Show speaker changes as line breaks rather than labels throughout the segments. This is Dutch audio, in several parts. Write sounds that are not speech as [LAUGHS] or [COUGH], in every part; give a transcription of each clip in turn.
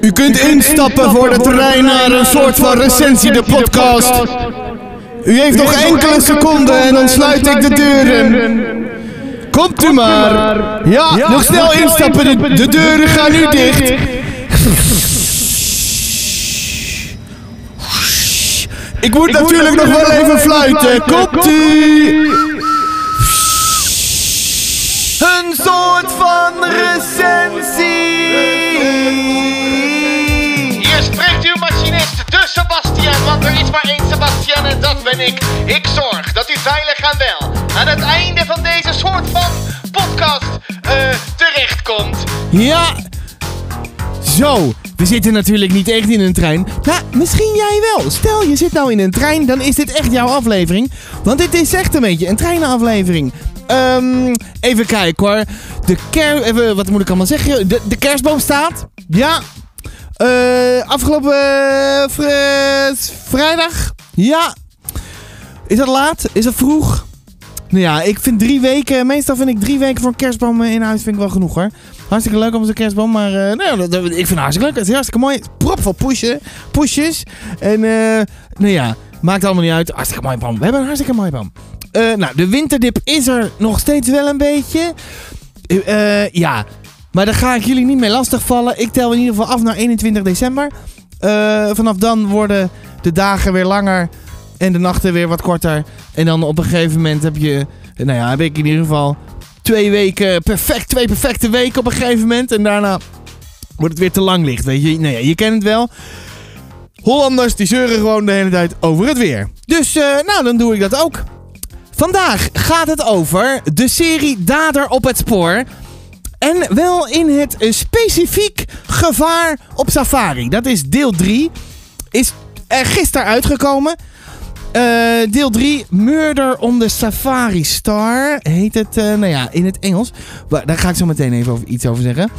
U kunt instappen voor de terrein naar een soort van recensie, de podcast. U heeft nog enkele seconden en dan sluit ik de deuren. Komt u maar. Ja, nog snel instappen, de, de deuren gaan nu dicht. Ik moet natuurlijk nog wel even fluiten. Komt u? Een soort van recensie.
De Sebastian, want er is maar één Sebastian en dat ben ik. Ik zorg dat u veilig en wel aan het einde van deze soort van podcast eh, terechtkomt.
Ja. Zo, we zitten natuurlijk niet echt in een trein. Nou, misschien jij wel. Stel, je zit nou in een trein, dan is dit echt jouw aflevering. Want dit is echt een beetje een treinaflevering. Ehm, even kijken hoor. De ker... Even, wat moet ik allemaal zeggen? De, de kerstboom staat. Ja. Eh, afgelopen eh, vri- vrijdag. Ja. Is dat laat? Is dat vroeg? Nou ja, ik vind drie weken... Meestal vind ik drie weken voor een kerstboom in huis vind ik wel genoeg hoor. Hartstikke leuk om zo'n kerstboom, maar eh, nou, ja, ik vind het hartstikke leuk. Het is hartstikke mooi. Prop van pushen, pushes. En eh, nou ja, maakt allemaal niet uit. Hartstikke mooi boom. We hebben een hartstikke mooi boom. Eh, nou, de winterdip is er nog steeds wel een beetje. Ja, maar daar ga ik jullie niet mee lastigvallen. Ik tel in ieder geval af naar 21 december. Eh, vanaf dan worden de dagen weer langer en de nachten weer wat korter. En dan op een gegeven moment heb je, nou ja, heb ik in ieder geval twee weken perfect, twee perfecte weken op een gegeven moment. En daarna wordt het weer te lang licht, weet je. Nou ja, je kent het wel. Hollanders die zeuren gewoon de hele tijd over het weer. Dus, eh, nou, dan doe ik dat ook. Vandaag gaat het over de serie Dader op het spoor. En wel in het eh, specifiek gevaar op safari. Dat is deel 3. Is er gisteren uitgekomen. Eh, deel 3, Murder on the Safari Star, heet het, eh, nou ja, in het Engels. Maar Daar ga ik zo meteen even over, iets over zeggen.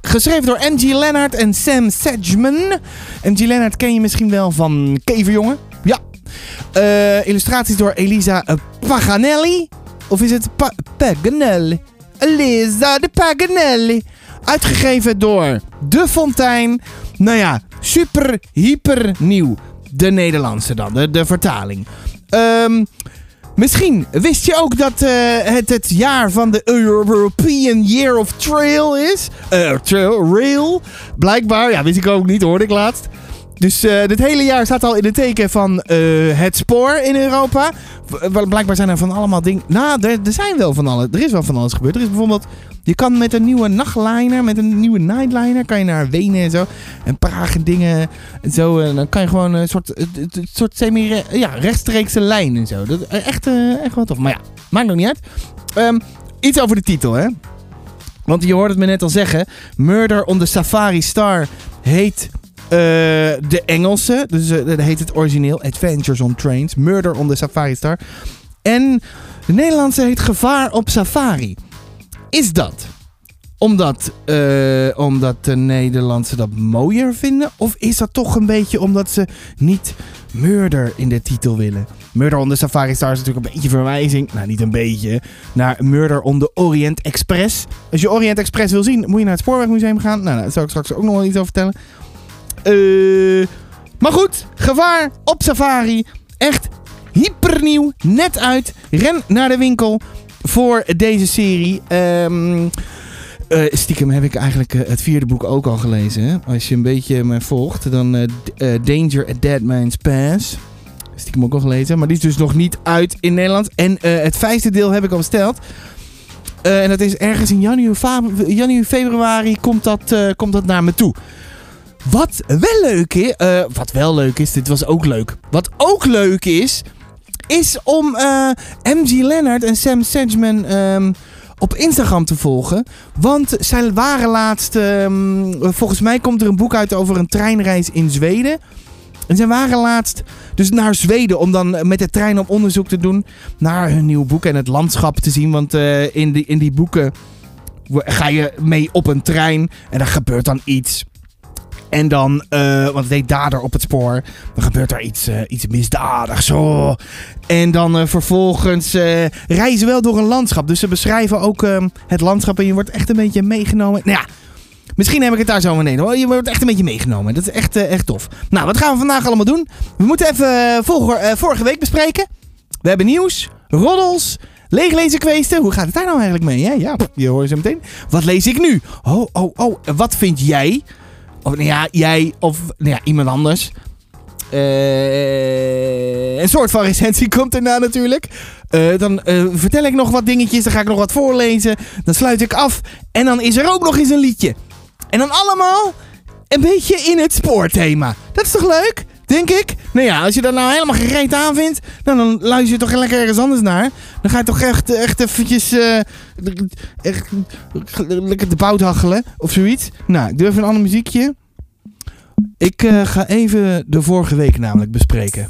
Geschreven door M.G. Leonard en Sam Sedgman. M.G. Leonard ken je misschien wel van Keverjongen. Ja. Eh, illustraties door Elisa eh, Paganelli. Of is het pa Paganelli? Elisa de Paganelli. Uitgegeven door De Fontein. Nou ja, super, hyper nieuw. De Nederlandse dan, de, de vertaling. Ehm, misschien wist je ook dat eh, het het jaar van de European Year of Trail is. Eh, trail, rail. Blijkbaar, ja, wist ik ook niet, hoorde ik laatst. Dus eh, dit hele jaar staat al in het teken van eh, het spoor in Europa. Wel, Blijkbaar zijn er van allemaal dingen. Nou, er, er zijn wel van alles. Er is wel van alles gebeurd. Er is bijvoorbeeld. Je kan met een nieuwe nachtliner, met een nieuwe nightliner, kan je naar Wenen en zo. En Praag en dingen en zo. En dan kan je gewoon een soort, een- soort semi ja, rechtstreekse lijn en zo. Dat, eh, echt, eh, echt wel tof. Maar ja, maakt nog niet uit. Ehm, iets over de titel, hè. Want je hoort het me net al zeggen. Murder on the Safari Star heet eh, de Engelse. Dus eh, dat heet het origineel. Adventures on Trains. Murder on the Safari Star. En de Nederlandse heet Gevaar op Safari. Is dat omdat, eh, omdat de Nederlandse dat mooier vinden? Of is dat toch een beetje omdat ze niet murder in de titel willen? Murder on the Safari Star is natuurlijk een beetje verwijzing, nou niet een beetje, naar Murder on the Orient Express. Als je Orient Express wil zien, moet je naar het Spoorwegmuseum gaan. Nou, daar zal ik straks ook nog wel iets over vertellen. Eh, maar goed, gevaar op safari. Echt hypernieuw, net uit. Ren naar de winkel voor deze serie. Eh, stiekem heb ik eigenlijk eh, het vierde boek ook al gelezen. Als je een beetje me volgt, dan eh, Danger at Dead Man's Pass. Stiekem ook al gelezen, maar die is dus nog niet uit in Nederland. En het vijfde deel heb ik al besteld. En dat is ergens in januari, januari februari komt dat, komt dat naar me toe. Wat wel leuk is, eh, wat wel leuk is, dit was ook leuk. Wat ook leuk is, is om eh, MG Leonard en Sam Sedgman ehm, op Instagram te volgen. Want zij waren laatst, ehm, volgens mij komt er een boek uit over een treinreis in Zweden. En zij waren laatst dus naar Zweden om dan met de trein op onderzoek te doen naar hun nieuw boek en het landschap te zien. Want eh, in, die, in die boeken ga je mee op een trein en er gebeurt dan iets. En dan, eh, want het heet dader op het spoor. Dan gebeurt er iets, eh, iets misdadigs. Oh. En dan eh, vervolgens reizen ze wel door een landschap. Dus ze beschrijven ook ehm, het landschap en je wordt echt een beetje meegenomen. Nou ja, Misschien heb ik het daar zo meteen. Oh, je wordt echt een beetje meegenomen. Dat is echt, echt tof. Nou, wat gaan we vandaag allemaal doen? We moeten even vorige, vorige week bespreken. We hebben nieuws, roddels, leeglezen kweesten. Hoe gaat het daar nou eigenlijk mee? Ja, pff, je hoort zo meteen. Wat lees ik nu? Oh, oh, oh. Wat vind jij? Of nou ja, jij of nou ja, iemand anders. Eh, een soort van recensie komt erna natuurlijk. Eh, dan eh, vertel ik nog wat dingetjes. Dan ga ik nog wat voorlezen. Dan sluit ik af. En dan is er ook nog eens een liedje. En dan allemaal een beetje in het spoorthema. Dat is toch leuk? Denk ik. Nou ja, als je dat nou helemaal gereed aan vindt, nou, dan luister je toch lekker ergens anders naar. Dan ga je toch echt, echt eventjes eh, echt, lekker de bout hachelen of zoiets. Nou, ik doe even een ander muziekje. Ik eh, ga even de vorige week namelijk bespreken.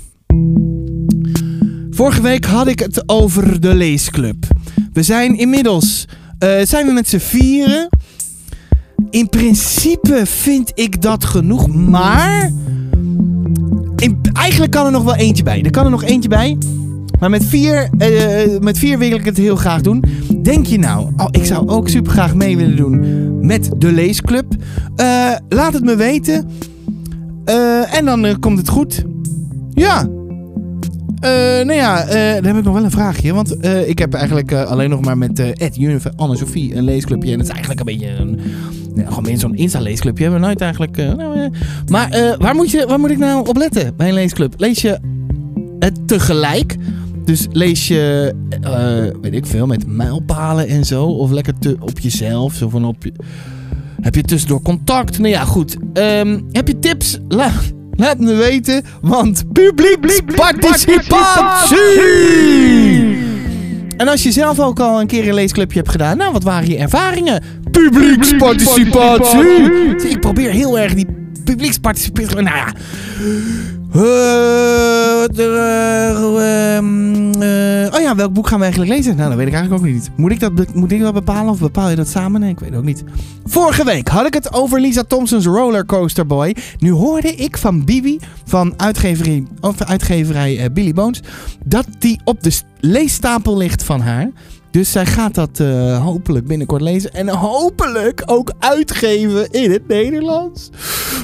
Vorige week had ik het over de leesclub. We zijn inmiddels eh, zijn we met z'n vieren. In principe vind ik dat genoeg, maar eigenlijk kan er nog wel eentje bij. Er kan er nog eentje bij. Maar met vier, eh, met vier wil ik het heel graag doen. Denk je nou, oh, ik zou ook super graag mee willen doen met de leesclub? Eh, laat het me weten. Eh, en dan komt het goed. Ja. Nou ja, dan heb ik nog wel een vraagje. Want ik heb eigenlijk alleen nog maar met Ed, Unive, Anne-Sophie een leesclubje. En het is eigenlijk een beetje een... Gewoon meer zo'n Insta-leesclubje. Hebben we nooit eigenlijk... eh, nou, eh. Maar eh, waar, moet je, waar moet ik nou op letten bij een leesclub? Lees je het tegelijk? Dus lees je, weet ik veel, met mijlpalen en zo? Of lekker te, op jezelf? Zo van op je... Heb je tussendoor contact? Nou ja, goed. Ehm, heb je tips? La, laat me weten, want publieksparticipatie! En als je zelf ook al een keer een leesclubje hebt gedaan, nou, wat waren je ervaringen? Publieksparticipatie! Zie, Ik probeer heel erg die publieksparticipatie... Nou ja... Eh, oh ja, welk boek gaan we eigenlijk lezen? Nou, dat weet ik eigenlijk ook niet. Moet ik dat, moet ik dat bepalen of bepaal je dat samen? Nee, ik weet het ook niet. Vorige week had ik het over Lisa Thompson's Rollercoaster Boy. Nu hoorde ik van Bibi van uitgeverij, of uitgeverij Billy Bones dat die op de leestapel ligt van haar. Dus zij gaat dat eh, hopelijk binnenkort lezen. En hopelijk ook uitgeven in het Nederlands.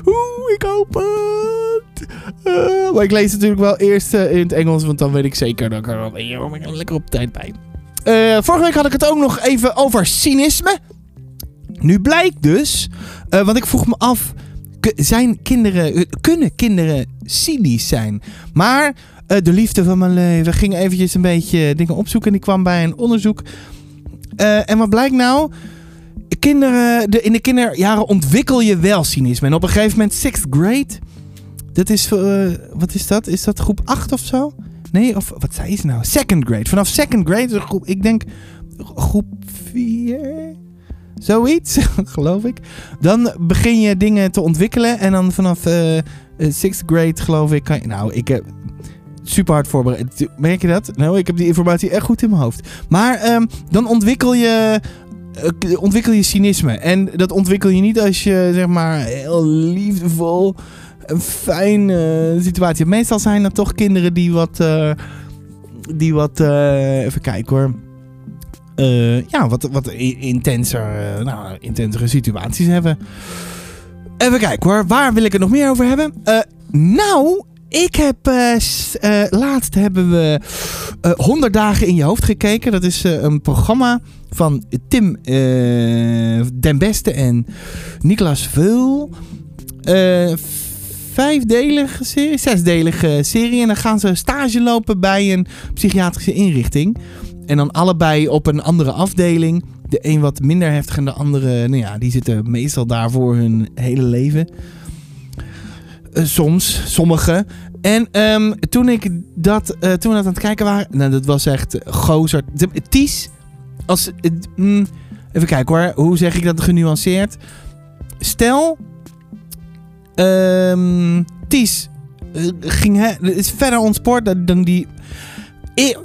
Oeh, ik hoop het. Eh, maar ik lees natuurlijk wel eerst eh, in het Engels. Want dan weet ik zeker dat ik er lekker op tijd bij. Vorige week had ik het ook nog even over cynisme. Nu blijkt dus, want ik vroeg me af, zijn kinderen, eh, kunnen kinderen cynisch zijn? Maar eh, de liefde van mijn leven ging eventjes een beetje dingen opzoeken. En die kwam bij een onderzoek. Eh, en wat blijkt nou? Kinderen, de, in de kinderjaren ontwikkel je wel cynisme. En op een gegeven moment, sixth grade. Dat is, eh, wat is dat? Is dat groep 8 of zo? Nee, of wat zei ze nou? Second grade. Vanaf second grade, groep, ik denk groep 4. Zoiets, [LAUGHS] geloof ik. Dan begin je dingen te ontwikkelen. En dan vanaf eh eh, sixth grade, geloof ik, kan je... Nou, ik heb super hard voorbereid. Merk je dat? Nou, ik heb die informatie echt goed in mijn hoofd. Maar ehm, dan ontwikkel je... eh, ontwikkel je cynisme. En dat ontwikkel je niet als je, zeg maar, heel liefdevol... Een fijne situatie hebt. Meestal zijn dat toch kinderen die wat... die wat... even kijken hoor. Eh, ja, wat, wat intenser, eh, nou, intensere situaties hebben. Even kijken hoor, waar wil ik het nog meer over hebben? Eh, nou, ik heb laatst hebben we eh 100 dagen in je hoofd gekeken. Dat is een programma van Tim Den Beste en Niklas Veul. Vijfdelige serie, zesdelige serie. En dan gaan ze stage lopen bij een psychiatrische inrichting. En dan allebei op een andere afdeling. De een wat minder heftig en de andere, nou ja, die zitten meestal daar voor hun hele leven. Eh, soms, sommige. En ehm, toen ik dat, eh, toen we dat aan het kijken waren, nou dat was echt gozer. Ties, als, eh, mm, even kijken hoor, hoe zeg ik dat genuanceerd? Stel, ehm Ties ging hè, is verder ontspoord dan die. Eh,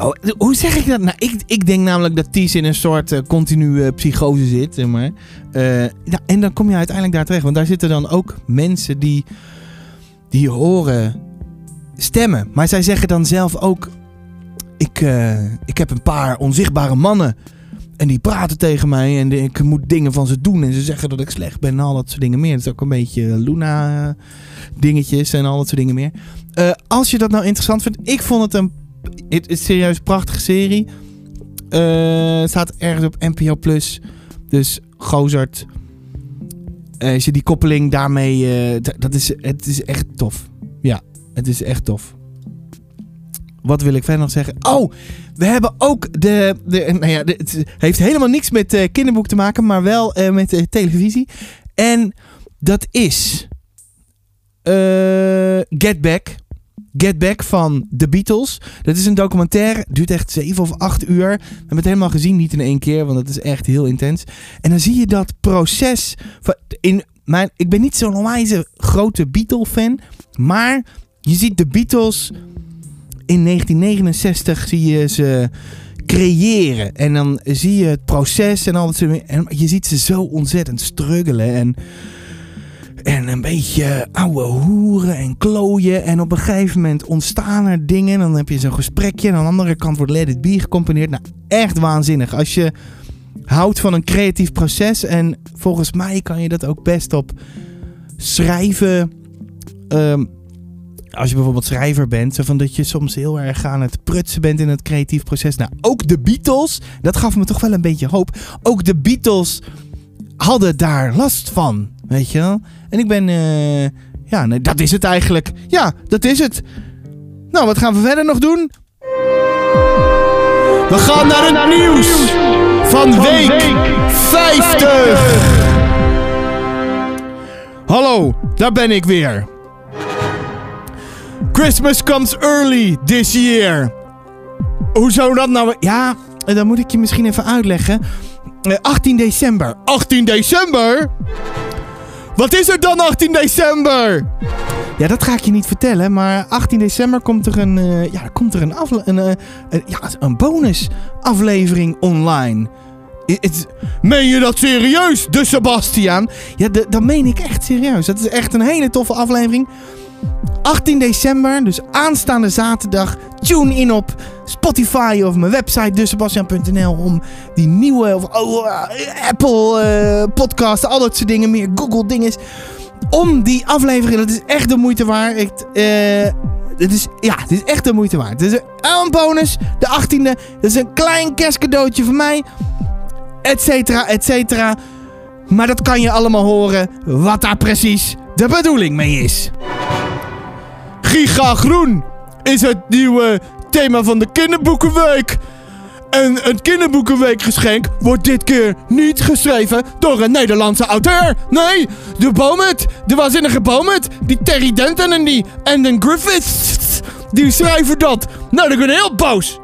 oh, hoe zeg ik dat? Nou, ik, ik denk namelijk dat Ties in een soort eh, continue psychose zit. Maar. Eh, ja, en dan kom je uiteindelijk daar terecht. Want daar zitten dan ook mensen die, die horen stemmen. Maar zij zeggen dan zelf ook... Ik, eh, ik heb een paar onzichtbare mannen En die praten tegen mij en ik moet dingen van ze doen. En ze zeggen dat ik slecht ben en al dat soort dingen meer. Dat is ook een beetje Luna dingetjes en al dat soort dingen meer. Eh, als je dat nou interessant vindt, ik vond het een, het is serieus prachtige serie. Eh, staat ergens op NPO Plus. Dus Gozart. Eh, als je die koppeling daarmee, dat is, het is echt tof. Ja, het is echt tof. Wat wil ik verder nog zeggen? Oh, we hebben ook de. de nou ja, het heeft helemaal niks met kinderboek te maken, maar wel met televisie. En dat is. Get Back. Get Back van The Beatles. Dat is een documentaire. Duurt echt 7 of 8 uur. We hebben het helemaal gezien, niet in één keer, want het is echt heel intens. En dan zie je dat proces. Van, in mijn, ik ben niet zo'n onwijze grote Beatle-fan. Maar je ziet de Beatles in 1969 zie je ze creëren. En dan zie je het proces en al dat. En je ziet ze zo ontzettend struggelen. En, en een beetje ouwe hoeren en klooien. En op een gegeven moment ontstaan er dingen. En dan heb je zo'n gesprekje. En aan de andere kant wordt Let It Be gecomponeerd. Nou, echt waanzinnig. Als je houdt van een creatief proces. En volgens mij kan je dat ook best op schrijven. ehm, als je bijvoorbeeld schrijver bent, zo van dat je soms heel erg aan het prutsen bent in het creatief proces. Nou, ook de Beatles, dat gaf me toch wel een beetje hoop. Ook de Beatles hadden daar last van, weet je wel. En ik ben, eh, ja, nee, dat is het eigenlijk. Ja, dat is het. Nou, wat gaan we verder nog doen? We gaan naar het nieuws van week 50. Hallo, daar ben ik weer. Christmas comes early this year. Hoe zou dat nou... Ja, dan moet ik je misschien even uitleggen. Eh, 18 december. 18 december? Wat is er dan 18 december? Ja, dat ga ik je niet vertellen. Maar 18 december komt er een, eh, ja, komt er een, een, eh, een, ja, een bonus aflevering online. Meen je dat serieus, de Sebastiaan? Ja, dat meen ik echt serieus. Dat is echt een hele toffe aflevering. 18 december, dus aanstaande zaterdag. Tune in op Spotify of mijn website dussebastian.nl om die nieuwe of, eh, Apple eh, podcast, al dat soort dingen meer, Google dinges. Om die aflevering, dat is echt de moeite waard. Ik, eh, het is, ja, het is echt de moeite waard. Het is een bonus, de 18e. Dat is een klein kerstcadeautje van mij. Et cetera, et cetera. Maar dat kan je allemaal horen wat daar precies de bedoeling mee is. Giga Groen is het nieuwe thema van de kinderboekenweek. En een kinderboekenweekgeschenk wordt dit keer niet geschreven door een Nederlandse auteur. Nee, de Bomet, de waanzinnige Bomet, die Terry Denton en die Anden Griffiths, die schrijven dat. Nou, ik ben heel boos.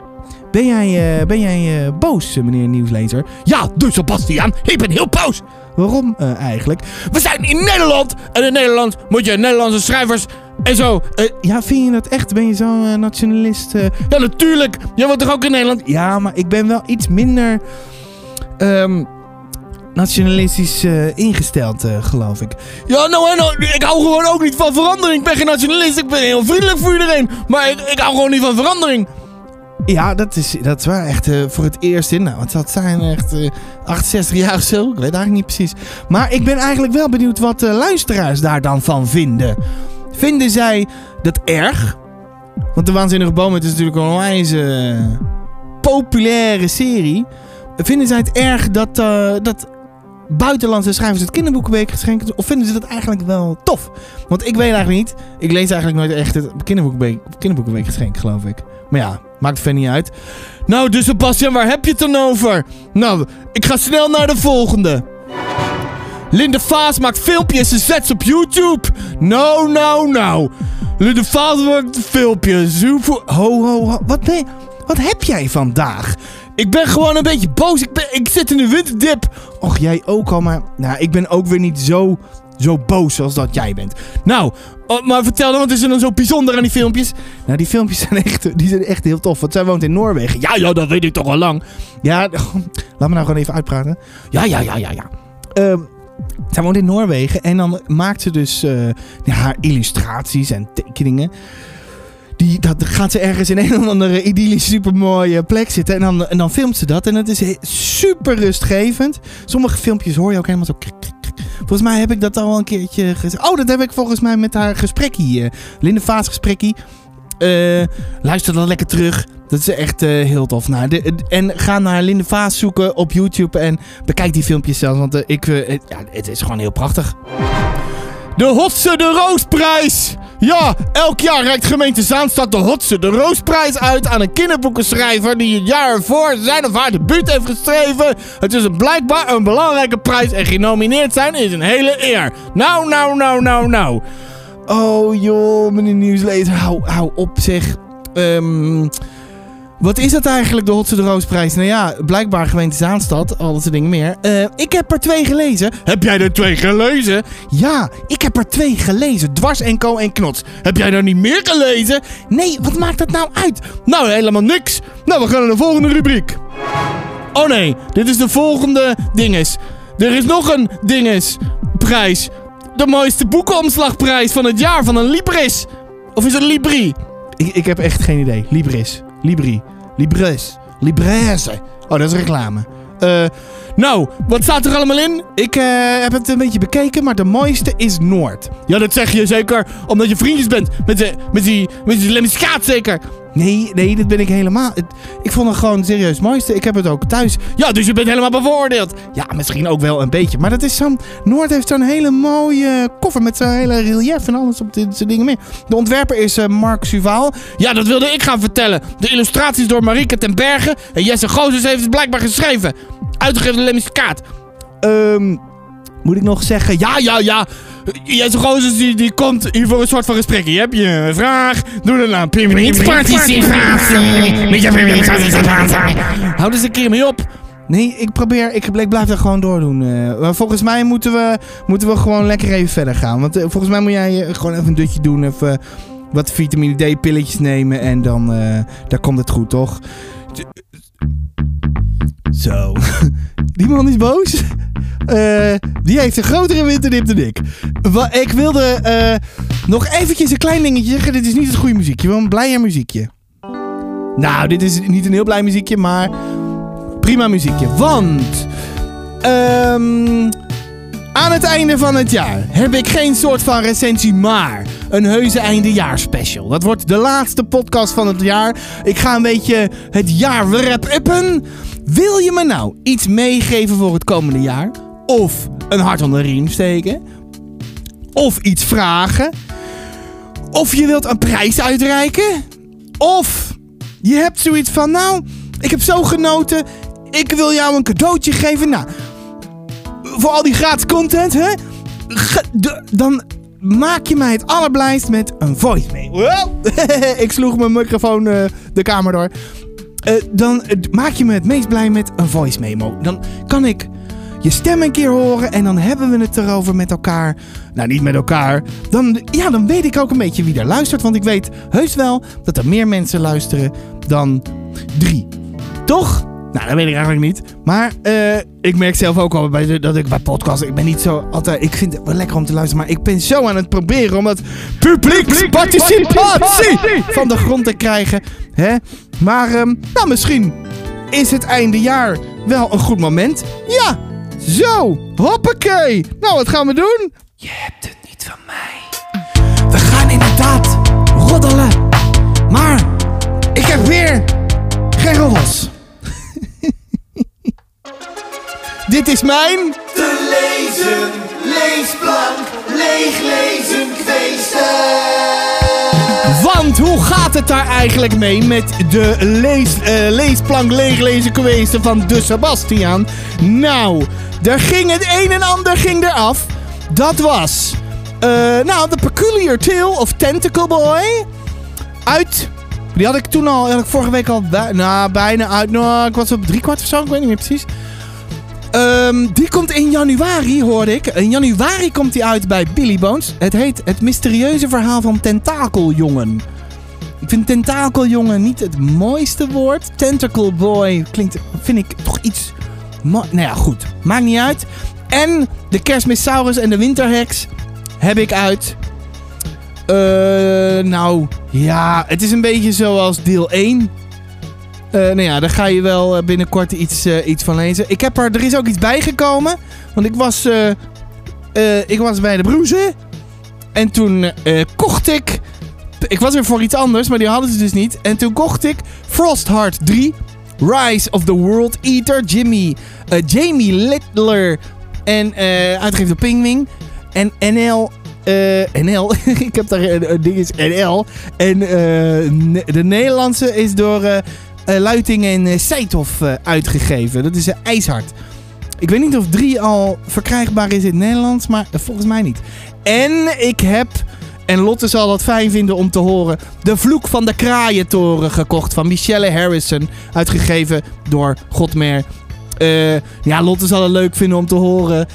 Ben jij, eh, ben jij eh, boos, eh, meneer nieuwslezer? Ja, dus Sebastian, ik ben heel boos. Waarom eigenlijk? We zijn in Nederland en in Nederland moet je Nederlandse schrijvers en zo. eh, ja, vind je dat echt? Ben je zo'n eh, nationalist? eh? Ja, natuurlijk. Jij woont toch ook in Nederland? Ja, maar ik ben wel iets minder ehm, nationalistisch ingesteld, geloof ik. Ja, nou nou, ik hou gewoon ook niet van verandering. Ik ben geen nationalist, ik ben heel vriendelijk voor iedereen. Maar ik, hou gewoon niet van verandering. Ja, dat is, dat is waar. Echt voor het eerst in. Nou, het zijn? Echt eh, 68 jaar of zo? Ik weet eigenlijk niet precies. Maar ik ben eigenlijk wel benieuwd wat de luisteraars daar dan van vinden. Vinden zij dat erg? Want de Waanzinnige Boom is natuurlijk een onwijs eh, populaire serie. Vinden zij het erg dat, eh, dat buitenlandse schrijvers het kinderboekenweek geschenken? Of vinden ze dat eigenlijk wel tof? Want ik weet eigenlijk niet. Ik lees eigenlijk nooit echt het kinderboekenweek, kinderboekenweek geschenk, geloof ik. Maar ja, maakt verder niet uit. Nou, dus Sebastian, waar heb je het dan over? Nou, ik ga snel naar de volgende. Linde Vaas maakt filmpjes en zet ze op YouTube. Nou, nou, nou. Linde Vaas maakt filmpjes. Ho, ho, ho. Wat. Wat heb jij vandaag? Ik ben gewoon een beetje boos. Ik, ben... ik zit in een winterdip. Och, jij ook al, maar... Nou, ik ben ook weer niet zo, zo boos als dat jij bent. Nou, oh, maar vertel dan, wat is er dan zo bijzonder aan die filmpjes? Nou, die filmpjes zijn echt, die zijn echt heel tof. Want zij woont in Noorwegen. Ja, ja, dat weet ik toch al lang. Ja, [LAUGHS] laat me nou gewoon even uitpraten. Ja, ja, ja, ja, ja. Ehm... Zij woont in Noorwegen en dan maakt ze dus eh, haar illustraties en tekeningen. die, dat gaat ze ergens in een of andere idyllische supermooie plek zitten. En dan, en dan filmt ze dat. En het is super rustgevend. Sommige filmpjes hoor je ook helemaal zo... Volgens mij heb ik dat al een keertje gezegd. Oh, dat heb ik volgens mij met haar gesprekkie. eh Linde Vaas gesprekkie. Eh, luister dan lekker terug. Dat is echt eh, heel tof. Nou, en ga naar Linde Vaas zoeken op YouTube en bekijk die filmpjes zelfs. Want eh, ik, het, ja, het is gewoon heel prachtig. De Hotse de Roosprijs! Ja, elk jaar reikt gemeente Zaanstad de Hotse de Roosprijs uit aan een kinderboekenschrijver die het jaar ervoor zijn of haar debuut heeft geschreven. Het is een blijkbaar een belangrijke prijs en genomineerd zijn is een hele eer. Nou, nou, nou, nou, nou. Oh joh, meneer Nieuwslezer, hou, hou op zeg. Ehm, wat is dat eigenlijk, de Hotse de Roosprijs? Nou ja, blijkbaar gemeente Zaanstad, al dat soort dingen meer. Eh, ik heb er twee gelezen. Heb jij er twee gelezen? Ja, ik heb er twee gelezen. Dwars en Co en Knots. Heb jij er niet meer gelezen? Nee, wat maakt dat nou uit? Nou, helemaal niks. Nou, we gaan naar de volgende rubriek. Oh nee, dit is de volgende dinges. Er is nog een dinges prijs. De mooiste boekenomslagprijs van het jaar van een Libris. Of is het Libri? Ik, ik heb echt geen idee. Libris. Libri. Libres. Libraise. Oh, dat is reclame. Eh, nou, wat staat er allemaal in? Ik eh, heb het een beetje bekeken, maar de mooiste is Noord. Ja, dat zeg je zeker omdat je vriendjes bent met, de, met die, met die lemmiskaat zeker. Nee, nee, dat ben ik helemaal. Ik vond het gewoon serieus mooiste. Ik heb het ook thuis. Ja, dus je bent helemaal bevoordeeld. Ja, misschien ook wel een beetje. Maar dat is zo'n... Noord heeft zo'n hele mooie koffer met zo'n hele relief en alles op dit soort dingen meer. De ontwerper is eh, Mark Suvaal. Ja, dat wilde ik gaan vertellen. De illustraties door Marieke ten Berge. En Jesse Gozes heeft het blijkbaar geschreven. Uitgegeven door Lemmiskaat. Ehm... Moet ik nog zeggen? Ja, ja, ja. Jesse Gozes die, die komt hier voor een soort van gesprek. Je hebt je een vraag. Doe dan aan
Participatie met je participatie.
Houd eens een keer mee op. Nee, ik probeer, ik, ik blijf dat gewoon doordoen. eh. maar volgens mij moeten we, moeten we gewoon lekker even verder gaan. Want eh, volgens mij moet jij eh, gewoon even een dutje doen. Even wat vitamine D pilletjes nemen. En dan, eh, daar komt het goed, toch? Zo. [LAUGHS] Die man is boos. Eh, die heeft een grotere winterdip dan ik. Ik wilde eh, nog eventjes een klein dingetje zeggen. Dit is niet het goede muziekje, een blijer muziekje. Nou, dit is niet een heel blij muziekje, maar prima muziekje. Want ehm, aan het einde van het jaar heb ik geen soort van recensie, maar een heuse eindejaarspecial. Dat wordt de laatste podcast van het jaar. Ik ga een beetje het jaar wrap-uppen. Wil je me nou iets meegeven voor het komende jaar? Of een hart onder de riem steken? Of iets vragen? Of je wilt een prijs uitreiken? Of je hebt zoiets van, nou, ik heb zo genoten. Ik wil jou een cadeautje geven. Nou, voor al die gratis content, hè? De- dan maak je mij het allerblijst met een voicemail. Wow. [LAUGHS] ik sloeg mijn microfoon eh, de kamer door. Eh, dan eh, maak je me het meest blij met een voice memo. Dan kan ik je stem een keer horen en dan hebben we het erover met elkaar. Nou, niet met elkaar. Dan, ja, dan weet ik ook een beetje wie er luistert. Want ik weet heus wel dat er meer mensen luisteren dan drie. Toch? Nou, dat weet ik eigenlijk niet. Maar eh, ik merk zelf ook al bij de, dat ik bij podcasts... Ik ben niet zo altijd... Ik vind het wel lekker om te luisteren. Maar ik ben zo aan het proberen om dat publieksparticipatie van de grond te krijgen. Hè? Maar ehm, nou, misschien is het einde jaar wel een goed moment. Ja, zo. Hoppakee. Nou, wat gaan we doen? Je hebt het niet van mij. We gaan inderdaad roddelen. Maar ik heb weer geen roddels. Dit is mijn...
Te lezen, leesplank, leeglezen, kweesten.
Want hoe gaat het daar eigenlijk mee met de lees, eh, leesplank leeglezen kweesten van de Sebastiaan? Nou, er ging het een en ander ging eraf. Dat was, eh, nou, The Peculiar Tale of Tentacle Boy. Uit, die had ik toen al, had ik vorige week al, bij, nou, bijna uit, nou, ik was op drie kwart of zo, ik weet niet meer precies. Ehm, die komt in januari, hoorde ik. In januari komt die uit bij Billy Bones. Het heet Het mysterieuze verhaal van Tentakeljongen. Ik vind Tentakeljongen niet het mooiste woord. Tentacle Boy klinkt, vind ik toch iets... Nou ja, goed. Maakt niet uit. En de Kerstmissaurus en de Winterheks heb ik uit. Eh, nou, ja, het is een beetje zoals deel 1. Eh, nou ja, daar ga je wel eh, binnenkort iets, eh, iets van lezen. Ik heb er, er is ook iets bijgekomen. Want ik was, ik was bij de broezen. En toen kocht ik... Ik was er voor iets anders, maar die hadden ze dus niet. En toen kocht ik Frostheart 3. Rise of the World Eater. Jimmy, Jamie Littler. En eh uitgegeven door Pingwing. En NL... NL. [LAUGHS] ik heb daar een, ding is NL. En de Nederlandse is door Luiting en eh, Seithoff eh, uitgegeven. Dat is een IJshard. Ik weet niet of 3 al verkrijgbaar is in het Nederlands, maar eh, volgens mij niet. En ik heb, en Lotte zal dat fijn vinden om te horen, De Vloek van de Kraaientoren gekocht van Michelle Harrison. Uitgegeven door Godmer. Eh, ja, Lotte zal het leuk vinden om te horen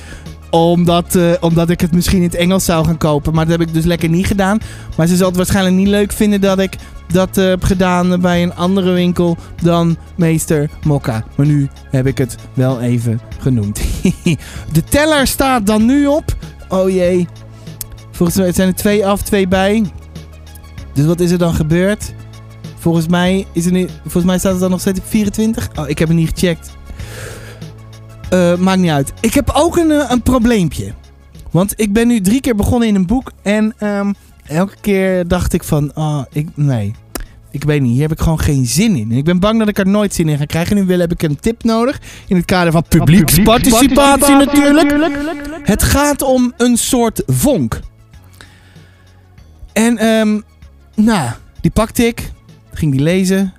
omdat, eh, omdat ik het misschien in het Engels zou gaan kopen. Maar dat heb ik dus lekker niet gedaan. Maar ze zal het waarschijnlijk niet leuk vinden dat ik dat eh, heb gedaan bij een andere winkel dan Meester Mokka. Maar nu heb ik het wel even genoemd. [LAUGHS] De teller staat dan nu op. Oh jee. Volgens mij zijn er twee af, twee bij. Dus wat is er dan gebeurd? Volgens mij, is er nu, volgens mij staat het dan nog steeds op 24. Oh, ik heb het niet gecheckt. Eh, maakt niet uit. Ik heb ook een, eh, een probleempje. Want ik ben nu drie keer begonnen in een boek. En ehm, elke keer dacht ik van... Oh, ik, nee. Ik weet niet. Hier heb ik gewoon geen zin in. En ik ben bang dat ik er nooit zin in ga krijgen. Nu wil heb ik een tip nodig. In het kader van publieksparticipatie natuurlijk. Het gaat om een soort vonk. En ehm, nou, die pakte ik. Ging die lezen.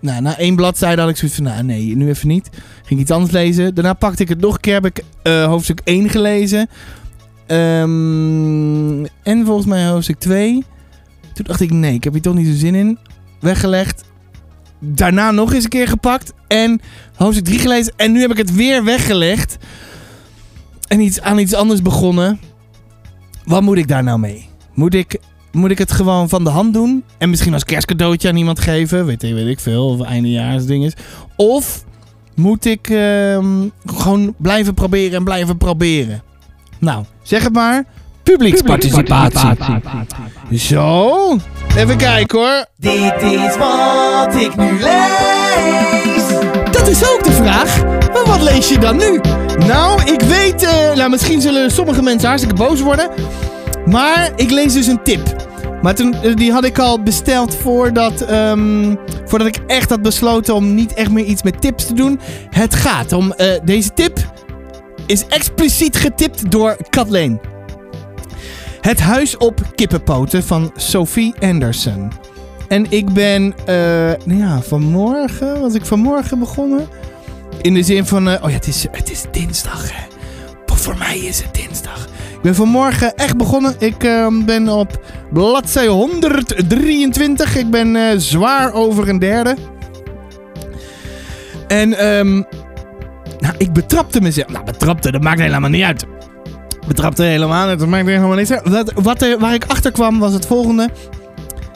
Nou, na één bladzijde had ik zoiets van, nou nee, nu even niet. Ging iets anders lezen. Daarna pakte ik het nog een keer, heb ik hoofdstuk 1 gelezen. Ehm, en volgens mij hoofdstuk 2. Toen dacht ik, nee, ik heb hier toch niet zo zin in. Weggelegd. Daarna nog eens een keer gepakt. En hoofdstuk 3 gelezen. En nu heb ik het weer weggelegd. En iets, aan iets anders begonnen. Wat moet ik daar nou mee? Moet ik, moet ik het gewoon van de hand doen? En misschien als kerstcadeautje aan iemand geven? Weet, weet ik veel. Of eindejaarsding is. Of moet ik ehm, gewoon blijven proberen en blijven proberen? Nou, zeg het maar. Publieksparticipatie. Zo. Even kijken hoor.
Dit is wat ik nu lees.
Dat is ook de vraag. Maar wat lees je dan nu? Nou, ik weet... eh, nou, misschien zullen sommige mensen hartstikke boos worden. Maar ik lees dus een tip. Maar eh, die had ik al besteld voordat, ehm, voordat ik echt had besloten om niet echt meer iets met tips te doen. Het gaat om... eh, deze tip is expliciet getipt door Kathleen. Het huis op kippenpoten van Sophie Anderson. En ik ben, eh, nou ja, vanmorgen, was ik vanmorgen begonnen. In de zin van, oh ja, het is, het is dinsdag. Hè. Voor mij is het dinsdag. Ben vanmorgen echt begonnen. Ik eh, ben op bladzij 123. Ik ben eh, zwaar over een derde. En ehm, nou, ik betrapte mezelf. Nou, betrapte, dat maakt helemaal niet uit. Betrapte helemaal niet, dat maakt helemaal niet uit. Wat, wat waar ik achter kwam was het volgende.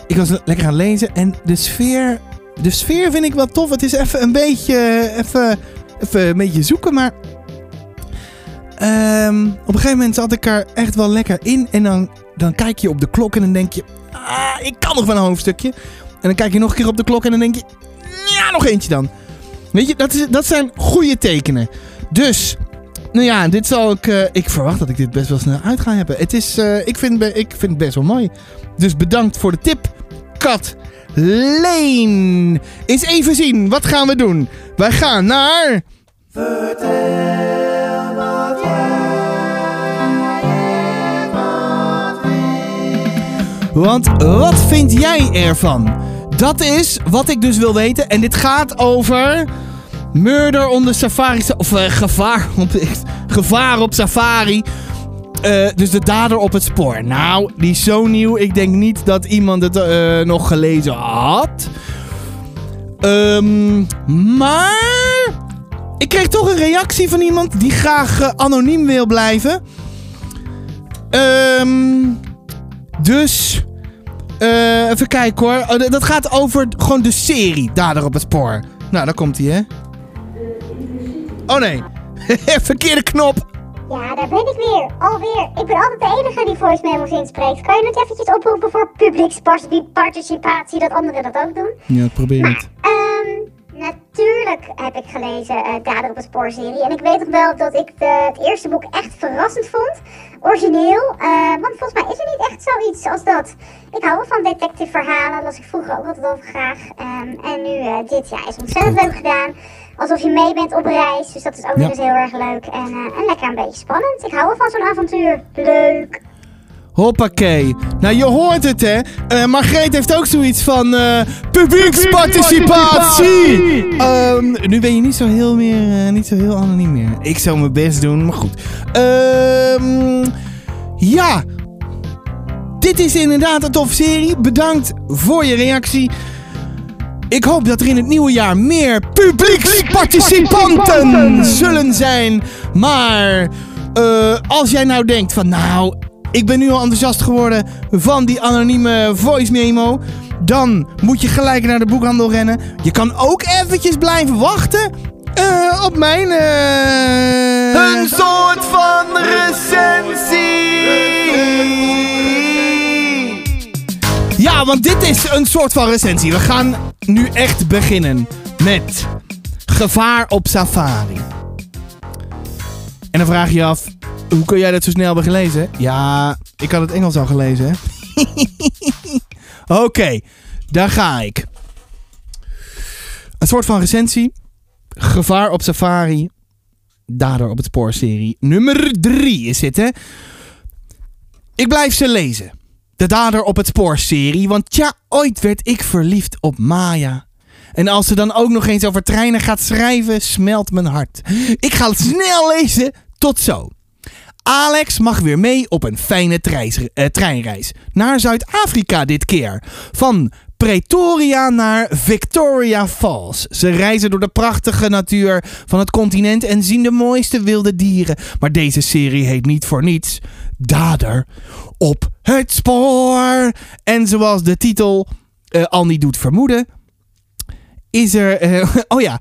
Ik was lekker aan het lezen en de sfeer... De sfeer vind ik wel tof. Het is even een beetje... Even, even een beetje zoeken, maar... ehm, op een gegeven moment zat ik er echt wel lekker in. En dan, dan kijk je op de klok en dan denk je... Ah, ik kan nog wel een hoofdstukje. En dan kijk je nog een keer op de klok en dan denk je... Ja, nog eentje dan. Weet je, dat, is, dat zijn goede tekenen. Dus... Nou ja, dit zal ik... eh, ik verwacht dat ik dit best wel snel uit ga hebben. Het is... eh, ik, vind, ik vind het best wel mooi. Dus bedankt voor de tip. Kat. Leen. Eens even zien. Wat gaan we doen? Wij gaan naar...
Vertel
Want wat vind jij ervan? Dat is wat ik dus wil weten. En dit gaat over... Murder on the Safari... Of eh, gevaar, [LAUGHS] op, gevaar op Safari. Eh, dus de dader op het spoor. Nou, die is zo nieuw. Ik denk niet dat iemand het eh, nog gelezen had. Ehm, maar... Ik kreeg toch een reactie van iemand die graag anoniem wil blijven. Ehm... Dus... eh, even kijken hoor. Oh, dat gaat over gewoon de serie Dader op het spoor. Nou, daar komt hij hè. Oh nee. [LAUGHS] Verkeerde knop.
Ja, daar ben ik weer. Alweer. Ik ben altijd de enige die voice memos inspreekt. Kan je het eventjes oproepen voor publieksparticipatie, dat anderen dat ook doen?
Ja, probeer het.
Ehm, natuurlijk heb ik gelezen uh, Dader op het Spoor-serie. En ik weet nog wel dat ik de, het eerste boek echt verrassend vond. Origineel. Uh, want volgens mij is er niet echt zoiets als dat. Ik hou wel van detective verhalen. las ik vroeger ook altijd over graag. Um, en nu uh, dit, ja, is ontzettend leuk gedaan alsof je mee bent op reis. Dus dat is ook ja. dus heel erg leuk. En, en lekker een beetje spannend. Ik hou wel van zo'n avontuur. Leuk.
Hoppakee. Nou, je hoort het, hè? Uh, Margreet heeft ook zoiets van uh, publieksparticipatie. Um, nu ben je niet zo heel, meer, uh, niet zo heel anoniem meer. Ik zou mijn best doen, maar goed. Um, ja. Dit is inderdaad een toffe serie. Bedankt voor je reactie. Ik hoop dat er in het nieuwe jaar meer publieksparticipanten zullen zijn. Maar uh, als jij nou denkt van nou, ik ben nu al enthousiast geworden van die anonieme voice memo. Dan moet je gelijk naar de boekhandel rennen. Je kan ook eventjes blijven wachten uh, op mijn... Uh...
Een soort van recensie.
Ja, want dit is een soort van recensie. We gaan nu echt beginnen met Gevaar op Safari. En dan vraag je je af, hoe kun jij dat zo snel hebben gelezen? Ja, ik had het Engels al gelezen, hè? [LAUGHS] Oké, okay, daar ga ik. Een soort van recensie. Gevaar op Safari. Dader op het spoor serie. Nummer 3 is dit, hè? Ik blijf ze lezen. De Dader op het Spoor serie. Want ja, ooit werd ik verliefd op Maya. En als ze dan ook nog eens over treinen gaat schrijven, smelt mijn hart. Ik ga het snel lezen. Tot zo. Alex mag weer mee op een fijne eh, treinreis. Naar Zuid-Afrika dit keer. Van Pretoria naar Victoria Falls. Ze reizen door de prachtige natuur van het continent en zien de mooiste wilde dieren. Maar deze serie heet niet voor niets Dader op het spoor. En zoals de titel uh, al niet doet vermoeden, is er. Uh, [LAUGHS] oh ja,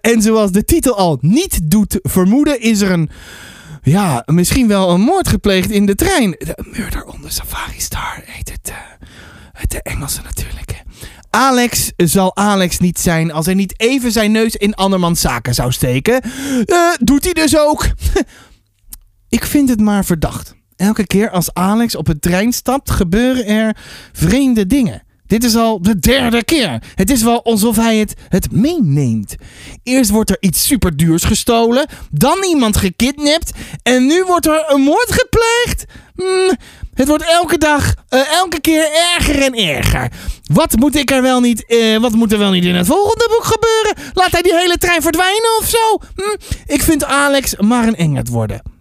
en zoals de titel al niet doet vermoeden, is er een. Ja, misschien wel een moord gepleegd in de trein. De Murder on the Safari Star heet het. het de Engelse natuurlijk. Alex zal Alex niet zijn als hij niet even zijn neus in andermans zaken zou steken. doet hij dus ook. [LAUGHS] Ik vind het maar verdacht. Elke keer als Alex op een trein stapt, gebeuren er vreemde dingen. Dit is al de derde keer. Het is wel alsof hij het, het meeneemt. Eerst wordt er iets superduurs gestolen, dan iemand gekidnapt en nu wordt er een moord gepleegd. Hmm, het wordt elke dag, uh, elke keer erger en erger. Wat moet ik er wel niet, uh, wat moet er wel niet in het volgende boek gebeuren? Laat hij die hele trein verdwijnen of zo? Hmm, ik vind Alex maar een engert worden.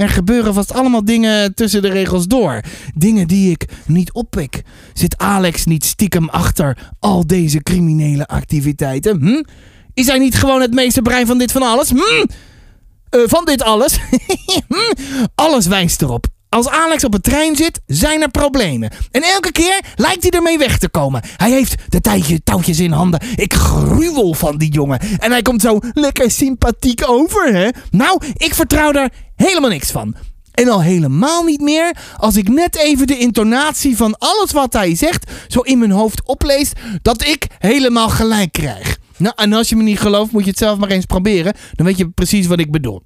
Er gebeuren vast allemaal dingen tussen de regels door. Dingen die ik niet oppik. Zit Alex niet stiekem achter al deze criminele activiteiten? Hm? Is hij niet gewoon het meeste brein van dit van alles? Hm? Uh, van dit alles? [LAUGHS] hm? Alles wijst erop. Als Alex op een trein zit, zijn er problemen. En elke keer lijkt hij ermee weg te komen. Hij heeft de tijdje, touwtjes in handen. Ik gruwel van die jongen. En hij komt zo lekker sympathiek over, hè? Nou, ik vertrouw daar helemaal niks van. En al helemaal niet meer als ik net even de intonatie van alles wat hij zegt zo in mijn hoofd oplees, dat ik helemaal gelijk krijg. Nou, en als je me niet gelooft, moet je het zelf maar eens proberen. Dan weet je precies wat ik bedoel.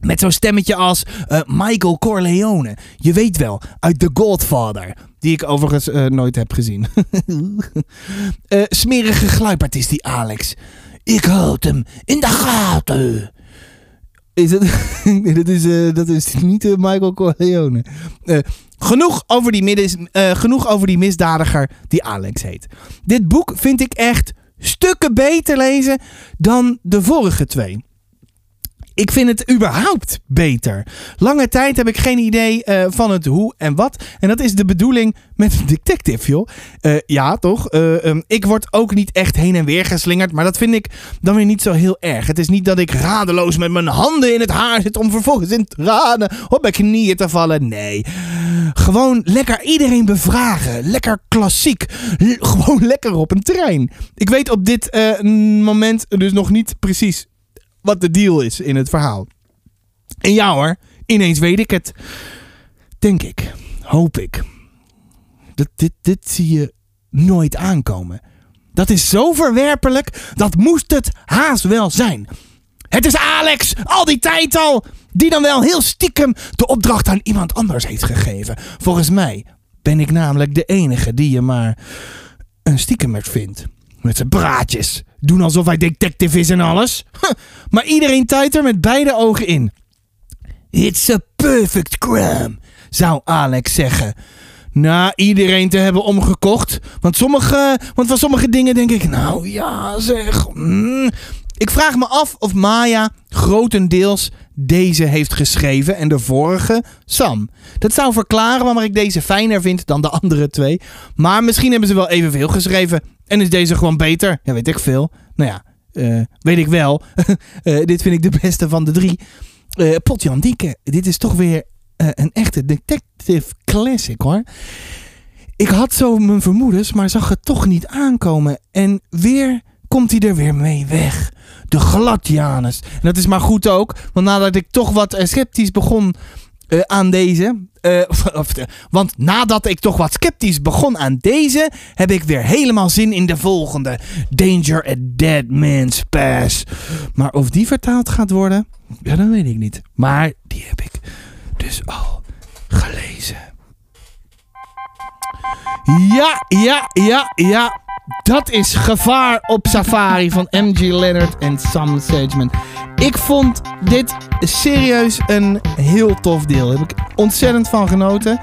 Met zo'n stemmetje als uh, Michael Corleone. Je weet wel, uit The Godfather. Die ik overigens uh, nooit heb gezien. uh, [LAUGHS] smerige is die Alex. Ik houd hem in de gaten. Is het? [LAUGHS] dat, is, dat is niet Michael Corleone. genoeg, over die middes, genoeg over die misdadiger die Alex heet. Dit boek vind ik echt stukken beter lezen dan de vorige twee ik vind het überhaupt beter. Lange tijd heb ik geen idee uh, van het hoe en wat. En dat is de bedoeling met een detective, joh. Uh, ja, toch? Uh, um, ik word ook niet echt heen en weer geslingerd. Maar dat vind ik dan weer niet zo heel erg. Het is niet dat ik radeloos met mijn handen in het haar zit. om vervolgens in tranen op mijn knieën te vallen. Nee. Gewoon lekker iedereen bevragen. Lekker klassiek. Gewoon lekker op een trein. Ik weet op dit moment dus nog niet precies wat de deal is in het verhaal. En ja hoor, ineens weet ik het. Denk ik, hoop ik. Dat, dit, dit zie je nooit aankomen. Dat is zo verwerpelijk, dat moest het haast wel zijn. Het is Alex, al die tijd al, die dan wel heel stiekem de opdracht aan iemand anders heeft gegeven. Volgens mij ben ik namelijk de enige die je maar een stiekem vindt. Met zijn praatjes. Doen alsof hij detective is en alles. Maar iedereen tuit er met beide ogen in. It's a perfect crime, zou Alex zeggen. Na iedereen te hebben omgekocht. Want, sommige, want van sommige dingen denk ik, nou ja zeg. mm. Ik vraag me af of Maya grotendeels deze heeft geschreven en de vorige Sam. Dat zou verklaren waarom ik deze fijner vind dan de andere twee. Maar misschien hebben ze wel evenveel geschreven en is deze gewoon beter. Ja, weet ik veel. Nou ja, eh, weet ik wel. [LAUGHS] Eh, dit vind ik de beste van de drie. Eh Potjan Dieke, dit is toch weer een echte detective classic hoor. Ik had zo mijn vermoedens, maar zag het toch niet aankomen. En weer komt hij er weer mee weg. De Gladianus. En dat is maar goed ook, want nadat ik toch wat sceptisch begon eh, aan deze. eh, [LAUGHS] eh, want nadat ik toch wat sceptisch begon aan deze, heb ik weer helemaal zin in de volgende. Danger at Dead Man's Pass. Maar of die vertaald gaat worden, ja, dat weet ik niet. Maar die heb ik dus al gelezen. Ja, ja, ja, ja. Dat is Gevaar op Safari van MG Leonard en Sam Sageman. Ik vond dit serieus een heel tof deel. Daar heb ik ontzettend van genoten.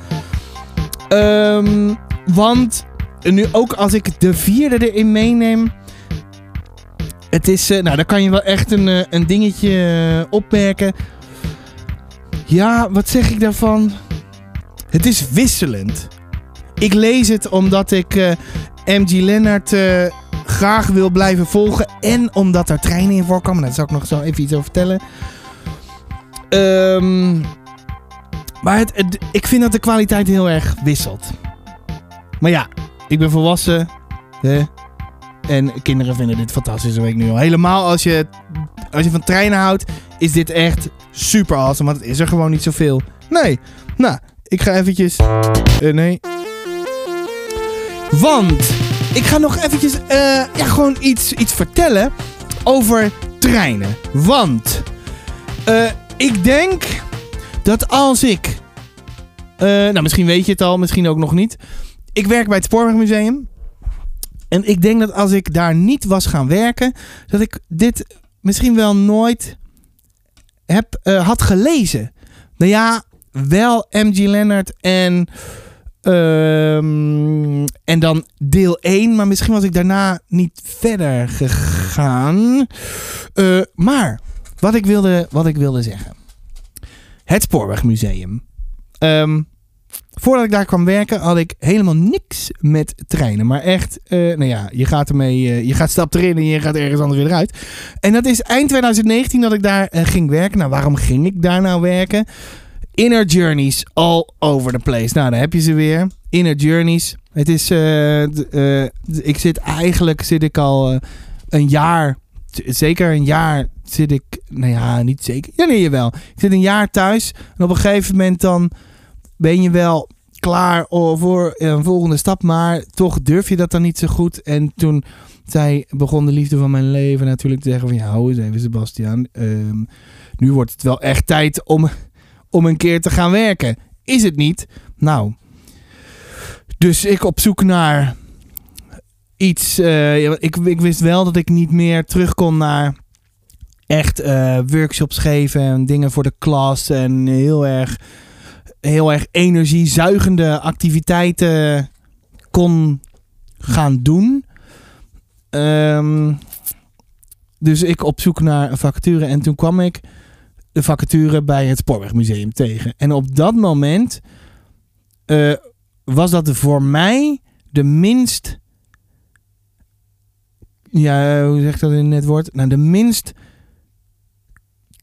Ehm, want nu ook als ik de vierde erin meeneem. Het is, eh, nou daar kan je wel echt een, eh, een dingetje eh, opmerken. Ja, wat zeg ik daarvan? Het is wisselend. Ik lees het omdat ik eh, MG Lennart eh, graag wil blijven volgen. En omdat er treinen in voorkomen. Daar zal ik nog zo even iets over vertellen. Ehm, maar ik vind dat de kwaliteit heel erg wisselt. Maar ja, ik ben volwassen. Hè? En kinderen vinden dit fantastisch, weet ik nu al. Helemaal als je, als je van treinen houdt, is dit echt super awesome. Want het is er gewoon niet zoveel. Nee. Nou, ik ga eventjes... eh, nee. Want ik ga nog eventjes eh, ja, gewoon iets, iets vertellen over treinen. Want eh, ik denk dat als ik... eh, nou, misschien weet je het al, misschien ook nog niet. Ik werk bij het Spoorwegmuseum. En ik denk dat als ik daar niet was gaan werken, dat ik dit misschien wel nooit heb, had gelezen. Nou ja, wel MG Leonard en, ehm, en dan deel 1, maar misschien was ik daarna niet verder gegaan. Eh, maar wat ik, wilde, wat ik wilde zeggen. Het Spoorwegmuseum. Ehm, voordat ik daar kwam werken had ik helemaal niks met treinen. Maar echt, eh, nou ja, je gaat ermee, eh, je gaat stap erin en je gaat ergens anders weer eruit. En dat is eind 2019 dat ik daar ging werken. Nou, waarom ging ik daar nou werken? Inner Journeys all over the place. Nou, daar heb je ze weer. Inner Journeys. Het is, eh, eh, ik zit eigenlijk, zit ik al eh, een jaar, zeker een jaar zit ik, nou ja, niet zeker. Ja, nee, jawel. Ik zit een jaar thuis en op een gegeven moment dan ben je wel klaar voor een volgende stap, maar toch durf je dat dan niet zo goed. En toen zij begon de liefde van mijn leven natuurlijk te zeggen van ja, hou eens even Sebastian. Ehm, nu wordt het wel echt tijd om, om een keer te gaan werken. Is het niet? Nou, dus ik op zoek naar iets. eh, ik, ik wist wel dat ik niet meer terug kon naar echt eh, workshops geven en dingen voor de klas en heel erg, heel erg energiezuigende activiteiten kon gaan doen. Ehm, dus ik op zoek naar een vacature en toen kwam ik de vacature bij het Spoorwegmuseum tegen. En op dat moment eh, was dat voor mij de minst. Ja, hoe zeg ik dat in het woord? Nou, de minst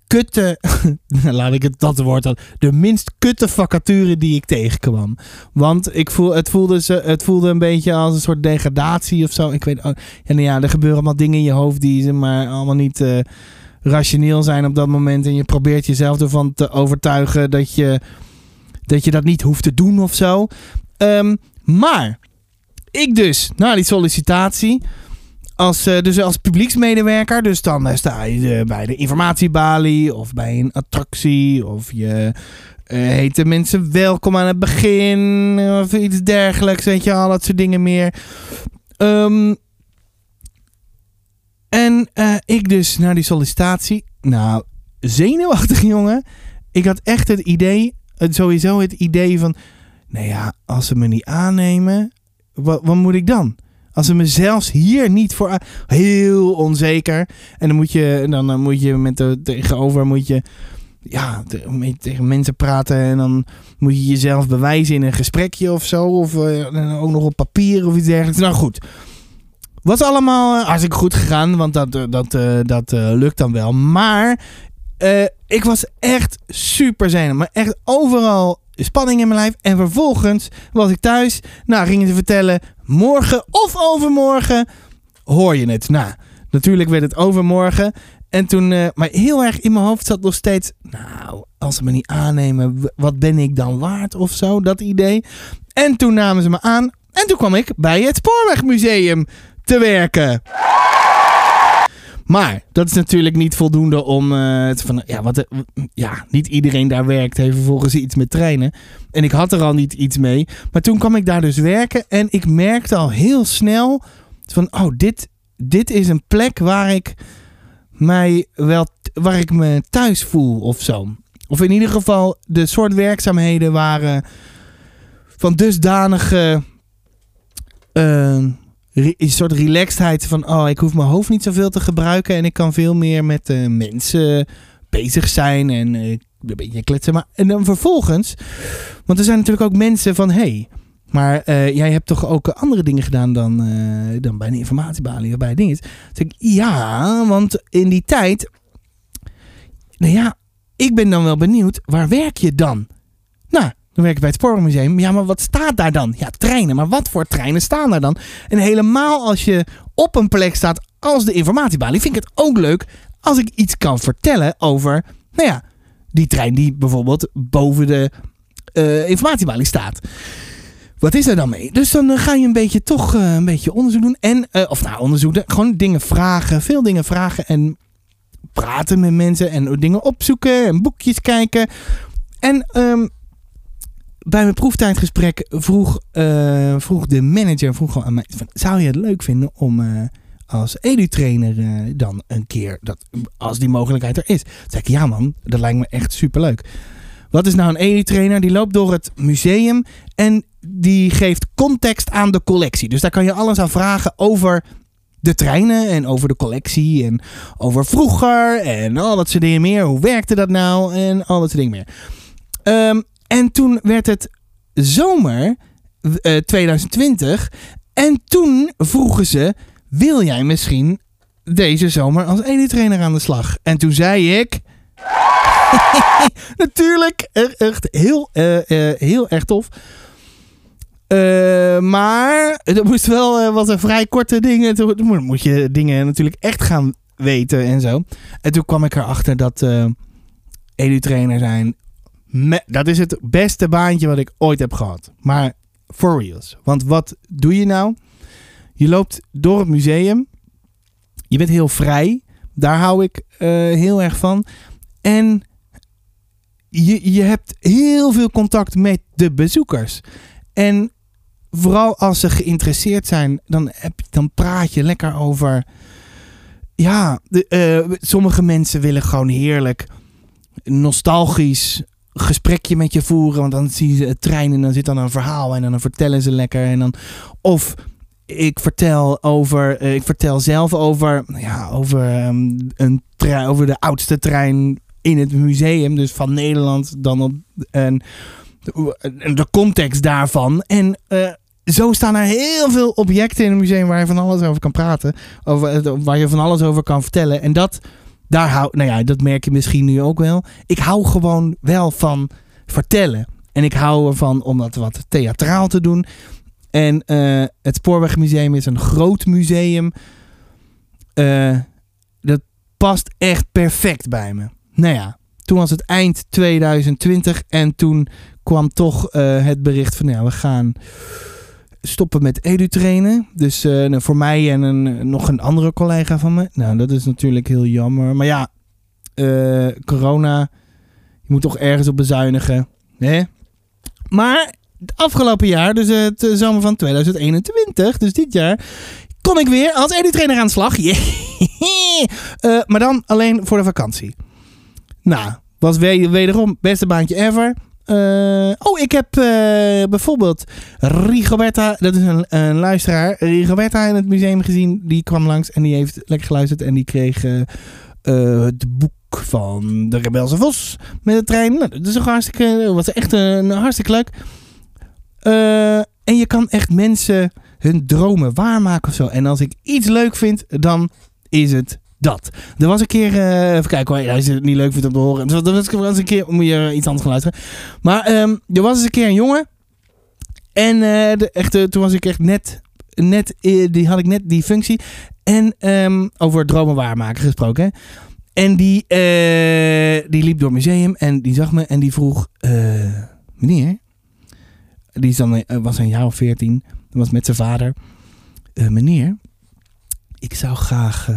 kutte. [LAUGHS] laat ik het dat woord dan. De minst kutte vacature die ik tegenkwam. Want ik voel, het, voelde ze, het voelde een beetje als een soort degradatie of zo. Ik weet. Oh, ja, nou ja, er gebeuren allemaal dingen in je hoofd die ze maar allemaal niet. eh, rationeel zijn op dat moment. En je probeert jezelf ervan te overtuigen dat je dat, je dat niet hoeft te doen of zo. Ehm, maar ik dus, na die sollicitatie, als, eh, dus als publieksmedewerker, dus dan eh, sta je eh, bij de informatiebalie of bij een attractie of je heet de mensen welkom aan het begin of iets dergelijks, weet je, al dat soort dingen meer. Ehm, en eh, ik dus naar die sollicitatie, nou, zenuwachtig [LAUGHS] jongen. Ik had echt het idee, sowieso het idee van, nou ja, als ze me niet aannemen, wat, wat moet ik dan? Als ze me zelfs hier niet voor heel onzeker. En dan moet je, dan, dan moet je met de tegenover moet je, ja, tegen mensen praten en dan moet je jezelf bewijzen in een gesprekje of zo, of eh, ook nog op papier of iets dergelijks. Nou goed, was allemaal eh, hartstikke goed gegaan, want dat, eh, dat, eh, dat lukt dan wel. Maar ik was echt super zenuwachtig, maar echt overal spanning in mijn lijf. En vervolgens was ik thuis. Nou, gingen ze vertellen, morgen of overmorgen hoor je het. Nou, natuurlijk werd het overmorgen. En toen, maar heel erg in mijn hoofd zat nog steeds, nou, als ze me niet aannemen, wat ben ik dan waard of zo, dat idee. En toen namen ze me aan en toen kwam ik bij het Spoorwegmuseum te werken. Maar dat is natuurlijk niet voldoende om eh, van ja, wat, eh, ja, niet iedereen daar werkt heeft vervolgens iets met treinen. En ik had er al niet iets mee. Maar toen kwam ik daar dus werken en ik merkte al heel snel van oh, dit, dit is een plek waar ik mij wel waar ik me thuis voel of zo. Of in ieder geval de soort werkzaamheden waren van dusdanige eh, een soort relaxedheid van oh, ik hoef mijn hoofd niet zoveel te gebruiken en ik kan veel meer met eh, mensen bezig zijn en eh, een beetje kletsen. Maar en dan vervolgens, want er zijn natuurlijk ook mensen van hey, maar eh, jij hebt toch ook andere dingen gedaan dan, dan bij een informatiebalie of bij dingen. Ja, want in die tijd, nou ja, ik ben dan wel benieuwd, waar werk je dan? Nou, dan werk ik bij het Spoorwegmuseum. Ja, maar wat staat daar dan? Ja, treinen. Maar wat voor treinen staan daar dan? En helemaal als je op een plek staat als de informatiebalie, vind ik het ook leuk als ik iets kan vertellen over, nou ja, die trein die bijvoorbeeld boven de eh, informatiebalie staat. Wat is er dan mee? Dus dan eh, ga je een beetje toch eh, een beetje onderzoek doen. En, of nou, onderzoek, gewoon dingen vragen. Veel dingen vragen en praten met mensen en dingen opzoeken en boekjes kijken. En ehm, bij mijn proeftijdgesprek vroeg, eh, vroeg de manager vroeg aan mij: zou je het leuk vinden om eh, als edu-trainer eh, dan een keer, dat, als die mogelijkheid er is? Toen zei ik: ja man, dat lijkt me echt superleuk. Wat is nou een edu-trainer? Die loopt door het museum en die geeft context aan de collectie. Dus daar kan je alles aan vragen over de treinen en over de collectie en over vroeger en al dat soort dingen meer. Hoe werkte dat nou en al dat soort dingen meer. Ehm, en toen werd het zomer eh, 2020 en toen vroegen ze, wil jij misschien deze zomer als edu-trainer aan de slag? En toen zei ik... [LAUGHS] Natuurlijk, echt heel, eh, eh, heel erg tof. Eh, maar er moest wel eh, wat een vrij korte dingen. Toen moet je dingen natuurlijk echt gaan weten en zo. En toen kwam ik erachter dat eh edu-trainer zijn. Dat is het beste baantje wat ik ooit heb gehad. Maar for reals. Want wat doe je nou? Je loopt door het museum. Je bent heel vrij. Daar hou ik eh, heel erg van. En je, je hebt heel veel contact met de bezoekers. En vooral als ze geïnteresseerd zijn, dan, heb, dan praat je lekker over. Ja, de, eh, sommige mensen willen gewoon heerlijk nostalgisch gesprekje met je voeren. Want dan zien ze het trein en dan zit dan een verhaal en dan vertellen ze lekker. En dan, of ik vertel over, eh, ik vertel zelf over, ja, over, ehm, een trein, over de oudste trein in het museum, dus van Nederland, dan op en de, context daarvan. En eh, zo staan er heel veel objecten in het museum waar je van alles over kan praten, eh, waar je van alles over kan vertellen. En dat, daar hou, nou ja, dat merk je misschien nu ook wel. Ik hou gewoon wel van vertellen. En ik hou ervan om dat wat theatraal te doen. En eh, het Spoorwegmuseum is een groot museum. Eh, dat past echt perfect bij me. Nou ja, toen was het eind 2020 en toen kwam toch eh, het bericht van ja, we gaan stoppen met edu-trainen. Dus eh, nou, voor mij en een, nog een andere collega van me. Nou, dat is natuurlijk heel jammer. Maar ja, eh, corona, je moet toch ergens op bezuinigen. Hè? Maar het afgelopen jaar, dus het eh, zomer van 2021, dus dit jaar, kon ik weer als edu-trainer aan de slag. [LAUGHS] Maar dan alleen voor de vakantie. Nou, was we- wederom beste baantje ever. Eh, oh, ik heb eh, bijvoorbeeld Rigoberta, dat is een, een luisteraar, Rigoberta in het museum gezien. Die kwam langs en die heeft lekker geluisterd en die kreeg eh, het boek van de Rebelse Vos met de trein. Nou, dat is ook hartstikke, was echt een, hartstikke leuk. En je kan echt mensen hun dromen waarmaken of zo. En als ik iets leuk vind, dan is het dat. Er was een keer, eh, even kijken hoor, als je het niet leuk vindt om te horen. Er was, was een keer, moet je iets anders gaan luisteren. Maar ehm, er was eens een keer een jongen. En eh, de, echt, toen was ik echt net, net eh, die had ik net die functie. En ehm, over dromen waarmaken gesproken. En die, die liep door het museum en die zag me en die vroeg, meneer, die was een jaar of veertien, was met zijn vader. "Eh, meneer, ik zou graag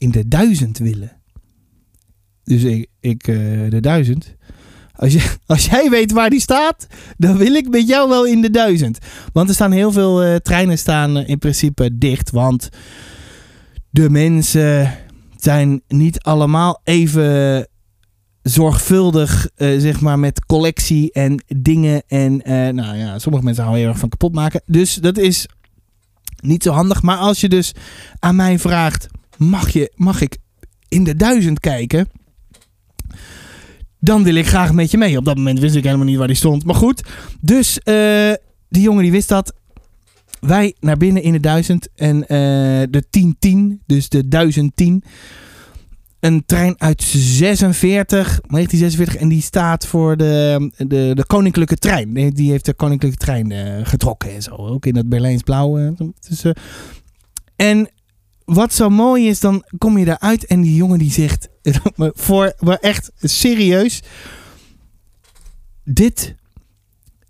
in de duizend willen. Dus ik, ik eh, de duizend. Als, je, [LAUGHS] als jij weet waar die staat, dan wil ik met jou wel in de duizend. Want er staan heel veel eh, treinen staan eh, in principe dicht. Want de mensen zijn niet allemaal even zorgvuldig, zeg maar, met collectie en dingen. En nou ja, sommige mensen houden heel erg van kapot maken. Dus dat is niet zo handig. Maar als je dus aan mij vraagt, mag, je, mag ik in de duizend kijken? Dan wil ik graag met je mee. Op dat moment wist ik helemaal niet waar die stond. Maar goed, dus eh, die jongen die wist dat. Wij naar binnen in de duizend. En eh, de 1010, dus de 1010. Een trein uit 46, 1946. En die staat voor de, de, de koninklijke trein. Die- heeft de koninklijke trein eh, getrokken en zo. Ook in dat Berlijns blauw. dus, en wat zo mooi is, dan kom je daaruit en die jongen die zegt, [LAUGHS] voor, echt serieus, dit,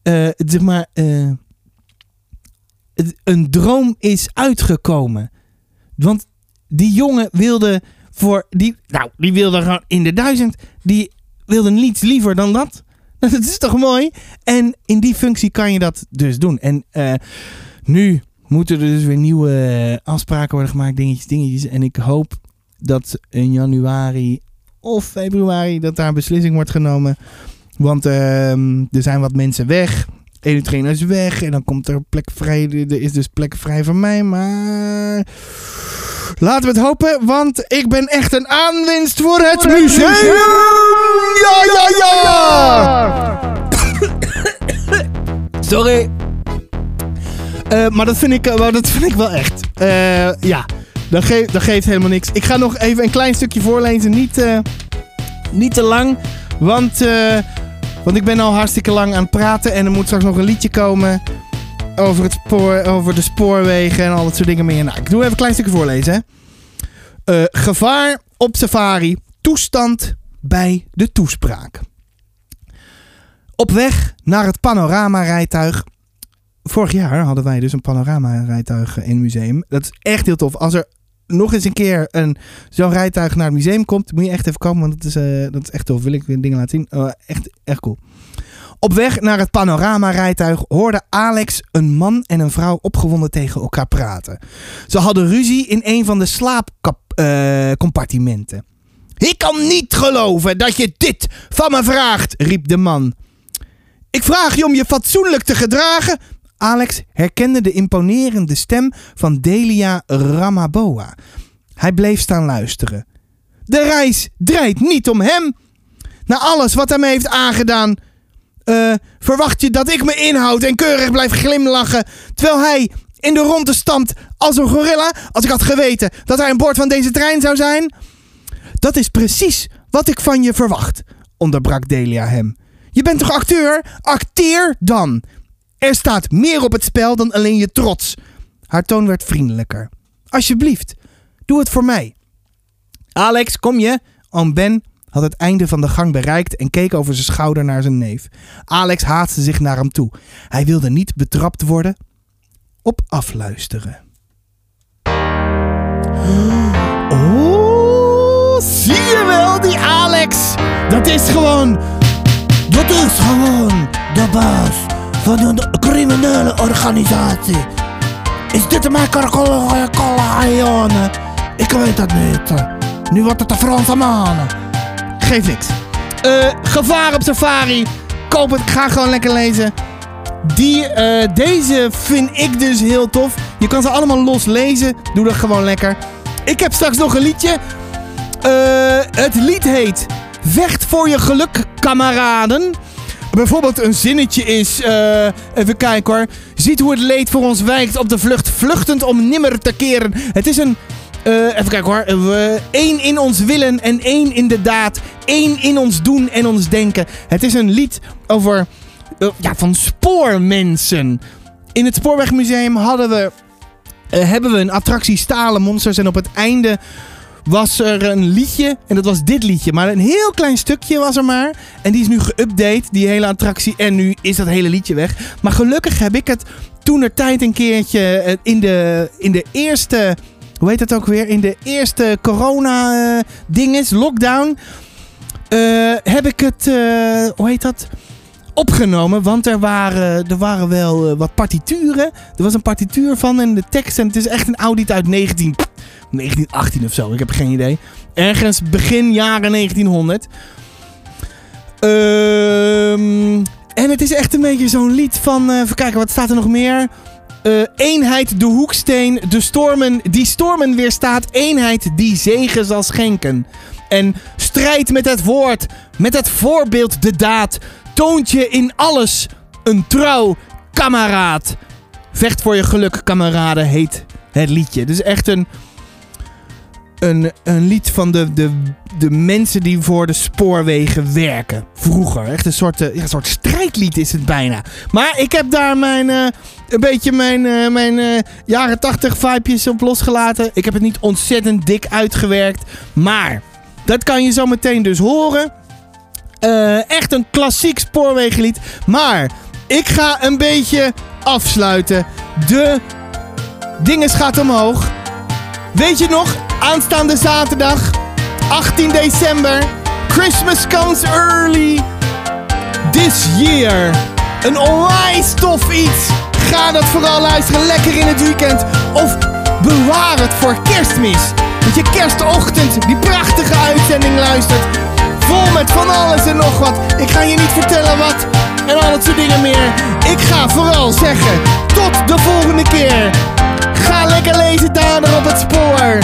eh, zeg maar, eh, een droom is uitgekomen. Want die jongen wilde voor, die, nou, die wilde gewoon in de duizend, die wilde niets liever dan dat. [LAUGHS] Dat is toch mooi? En in die functie kan je dat dus doen. En eh, nu moeten er dus weer nieuwe eh, afspraken worden gemaakt, dingetjes, dingetjes. En ik hoop dat in januari of februari dat daar een beslissing wordt genomen. Want ehm, er zijn wat mensen weg. Ene trainer is weg en dan komt er plek vrij. Er is dus plek vrij voor mij, maar... Laten we het hopen, want ik ben echt een aanwinst voor het museum! Ja, ja, ja! Sorry. Eh, maar dat vind, ik, maar dat vind ik wel echt. Eh, ja, dat, geeft dat geeft helemaal niks. Ik ga nog even een klein stukje voorlezen. Niet, niet te lang. Want, want ik ben al hartstikke lang aan het praten. En er moet straks nog een liedje komen. Over, het spoor, over de spoorwegen en al dat soort dingen meer. Nou, ik doe even een klein stukje voorlezen. Hè. Gevaar op safari. Toestand bij de toespraak. Op weg naar het panoramarijtuig vorig jaar hadden wij dus een panorama-rijtuig in het museum. Dat is echt heel tof. Als er nog eens een keer een, zo'n rijtuig naar het museum komt, moet je echt even komen, want dat is, eh, dat is echt tof. Wil ik dingen laten zien. Eh, echt, echt cool. Op weg naar het panorama-rijtuig hoorde Alex een man en een vrouw opgewonden tegen elkaar praten. Ze hadden ruzie in een van de slaapcompartimenten. ik kan niet geloven dat je dit van me vraagt, riep de man. Ik vraag je om je fatsoenlijk te gedragen. Alex herkende de imponerende stem van Delia Ramaboa. Hij bleef staan luisteren. De reis draait niet om hem. Na alles wat hij me heeft aangedaan. eh, verwacht je dat ik me inhoud en keurig blijf glimlachen. Terwijl hij in de ronde stampt als een gorilla. Als ik had geweten dat hij aan boord van deze trein zou zijn. Dat is precies wat ik van je verwacht, onderbrak Delia hem. Je bent toch acteur? Acteer dan! Er staat meer op het spel dan alleen je trots. Haar toon werd vriendelijker. Alsjeblieft, doe het voor mij. Alex, kom je? Oom Ben had het einde van de gang bereikt en keek over zijn schouder naar zijn neef. Alex haastte zich naar hem toe. Hij wilde niet betrapt worden op afluisteren. Oh, zie je wel, die Alex? Dat is gewoon.
Dat is gewoon de baas van een criminele organisatie. Is dit een Michael Ik weet het niet. Nu wordt het de Franse mannen.
Geeft niks. Eh, gevaar op safari. Koop het, ga gewoon lekker lezen. Die, eh, deze vind ik dus heel tof. Je kan ze allemaal los lezen. Doe dat gewoon lekker. Ik heb straks nog een liedje. Eh, het lied heet Vecht voor je geluk, kameraden. Bijvoorbeeld een zinnetje is, eh, even kijken hoor. Ziet hoe het leed voor ons wijkt op de vlucht, vluchtend om nimmer te keren. Het is een, eh, even kijken hoor. Eén in ons willen en één in de daad. Eén in ons doen en ons denken. Het is een lied over, eh, ja, van spoormensen. In het Spoorwegmuseum hadden we, hebben we een attractie Stalen Monsters. En op het einde was er een liedje. En dat was dit liedje. Maar een heel klein stukje was er maar. En die is nu geüpdate, die hele attractie. En nu is dat hele liedje weg. Maar gelukkig heb ik het toen er tijd een keertje eh, in de, in de eerste... Hoe heet dat ook weer? In de eerste corona-dinges, lockdown... Uh, heb ik het, hoe heet dat? Opgenomen, want er waren, er waren wel wat partituren. Er was een partituur van en de tekst. En het is echt een audit uit 19. 1918 of zo, ik heb geen idee. Ergens begin jaren 1900. Ehm, en het is echt een beetje zo'n lied van. Uh, even kijken, wat staat er nog meer? Uh, eenheid de hoeksteen, de stormen die stormen weerstaat. Eenheid die zegen zal schenken. En strijd met het woord, met het voorbeeld de daad. Toont je in alles een trouw kameraad. Vecht voor je geluk, kameraden, heet het liedje. Dus echt een een, een lied van de, de, de mensen die voor de spoorwegen werken. Vroeger. Echt een soort, ja, een soort strijdlied is het bijna. Maar ik heb daar mijn, uh, een beetje mijn, uh, mijn jaren 80 vibejes op losgelaten. Ik heb het niet ontzettend dik uitgewerkt. Maar dat kan je zo meteen dus horen. Echt een klassiek spoorwegenlied. Maar ik ga een beetje afsluiten. De dinges gaat omhoog. Weet je nog? Aanstaande zaterdag, 18 december. Christmas comes early this year. Een onwijs tof iets. Ga dat vooral luisteren, lekker in het weekend. Of bewaar het voor kerstmis. Dat je kerstochtend die prachtige uitzending luistert. Vol met van alles en nog wat. Ik ga je niet vertellen wat en al dat soort dingen meer. Ik ga vooral zeggen, tot de volgende keer. Ga lekker lezen daar op het spoor.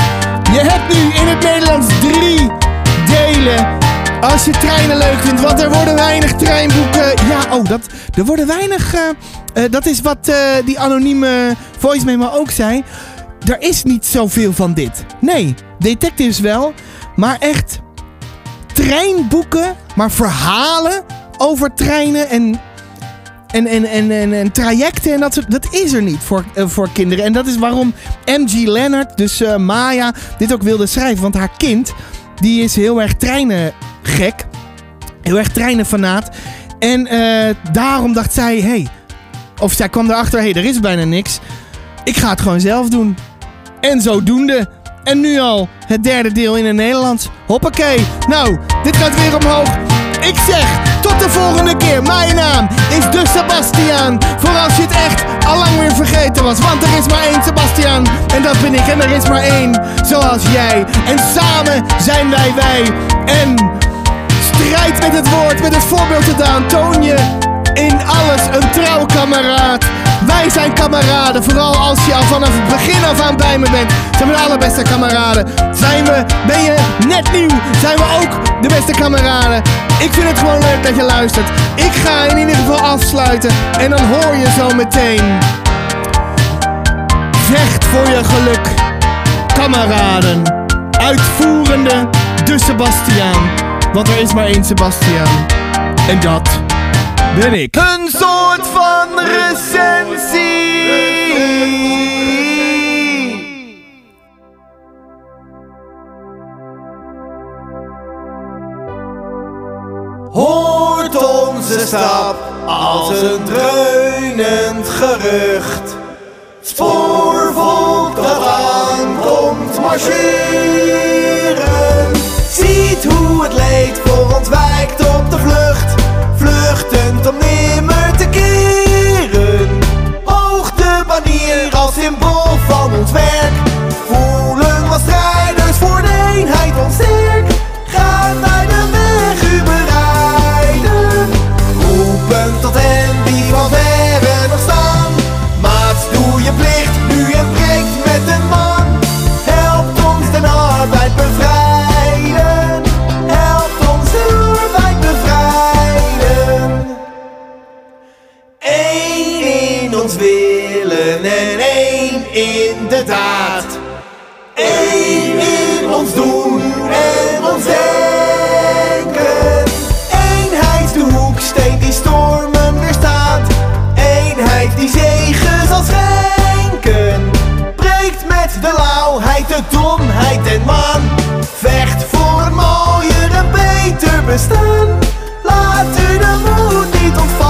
Je hebt nu in het Nederlands drie delen. Als je treinen leuk vindt, want er worden weinig treinboeken. Ja, oh, dat, er worden weinig. Uh, uh, dat is wat uh, die anonieme voice memo ook zei. Er is niet zoveel van dit. Nee, detectives wel. Maar echt treinboeken, maar verhalen over treinen en en, en, en, en, en trajecten en dat soort. Dat is er niet voor, uh, voor kinderen. En dat is waarom MG Leonard, dus uh, Maya, dit ook wilde schrijven. Want haar kind, die is heel erg treinen gek. Heel erg treinenfanaat. En uh, daarom dacht zij, hey, of zij kwam erachter, hey, er is bijna niks. Ik ga het gewoon zelf doen. En zodoende. En nu al het derde deel in het Nederlands. Hoppakee. Nou, dit gaat weer omhoog. Ik zeg, tot de volgende keer. Mijn naam is de Sebastian. Voor als je het echt al lang weer vergeten was. Want er is maar één Sebastian. En dat ben ik. En er is maar één. Zoals jij. En samen zijn wij wij. En strijd met het woord, met het voorbeeld gedaan. Toon je in alles een trouw kameraad. Wij zijn kameraden, vooral als je al vanaf het begin af aan bij me bent. Zijn we de allerbeste kameraden. Zijn we, ben je net nieuw, zijn we ook de beste kameraden. Ik vind het gewoon leuk dat je luistert. Ik ga in ieder geval afsluiten en dan hoor je zo meteen. Vecht voor je geluk, kameraden. Uitvoerende de Sebastiaan. Want er is maar één Sebastiaan. En dat ik. Een soort van recensie. Hoort onze stap als een dreunend gerucht. Spoorvolk dat aankomt marcheren. Ziet hoe het leed voor ontwijkt op de willen en één in de daad. Eén in ons doen en ons denken. Eenheid de hoeksteen die stormen weerstaat. Eenheid die zegen zal schenken. Breekt met de lauwheid, de domheid en man. Vecht voor een mooier en beter bestaan. Laat u de moed niet ontvallen.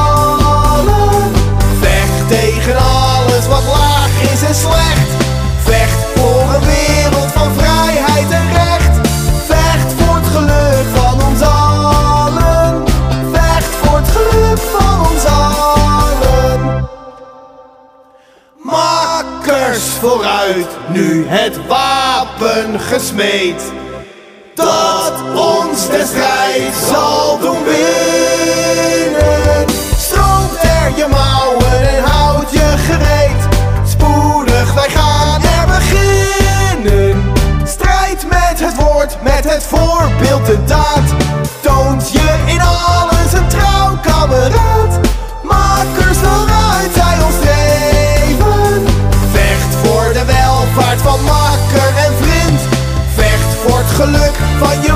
Vooruit, nu het wapen gesmeed. Dat ons de strijd zal doen winnen. Stroomt er je mouwen en houd je gereed. Spoedig, wij gaan er beginnen. Strijd met het woord, met het voorbeeld, de daad. Toont je geluk van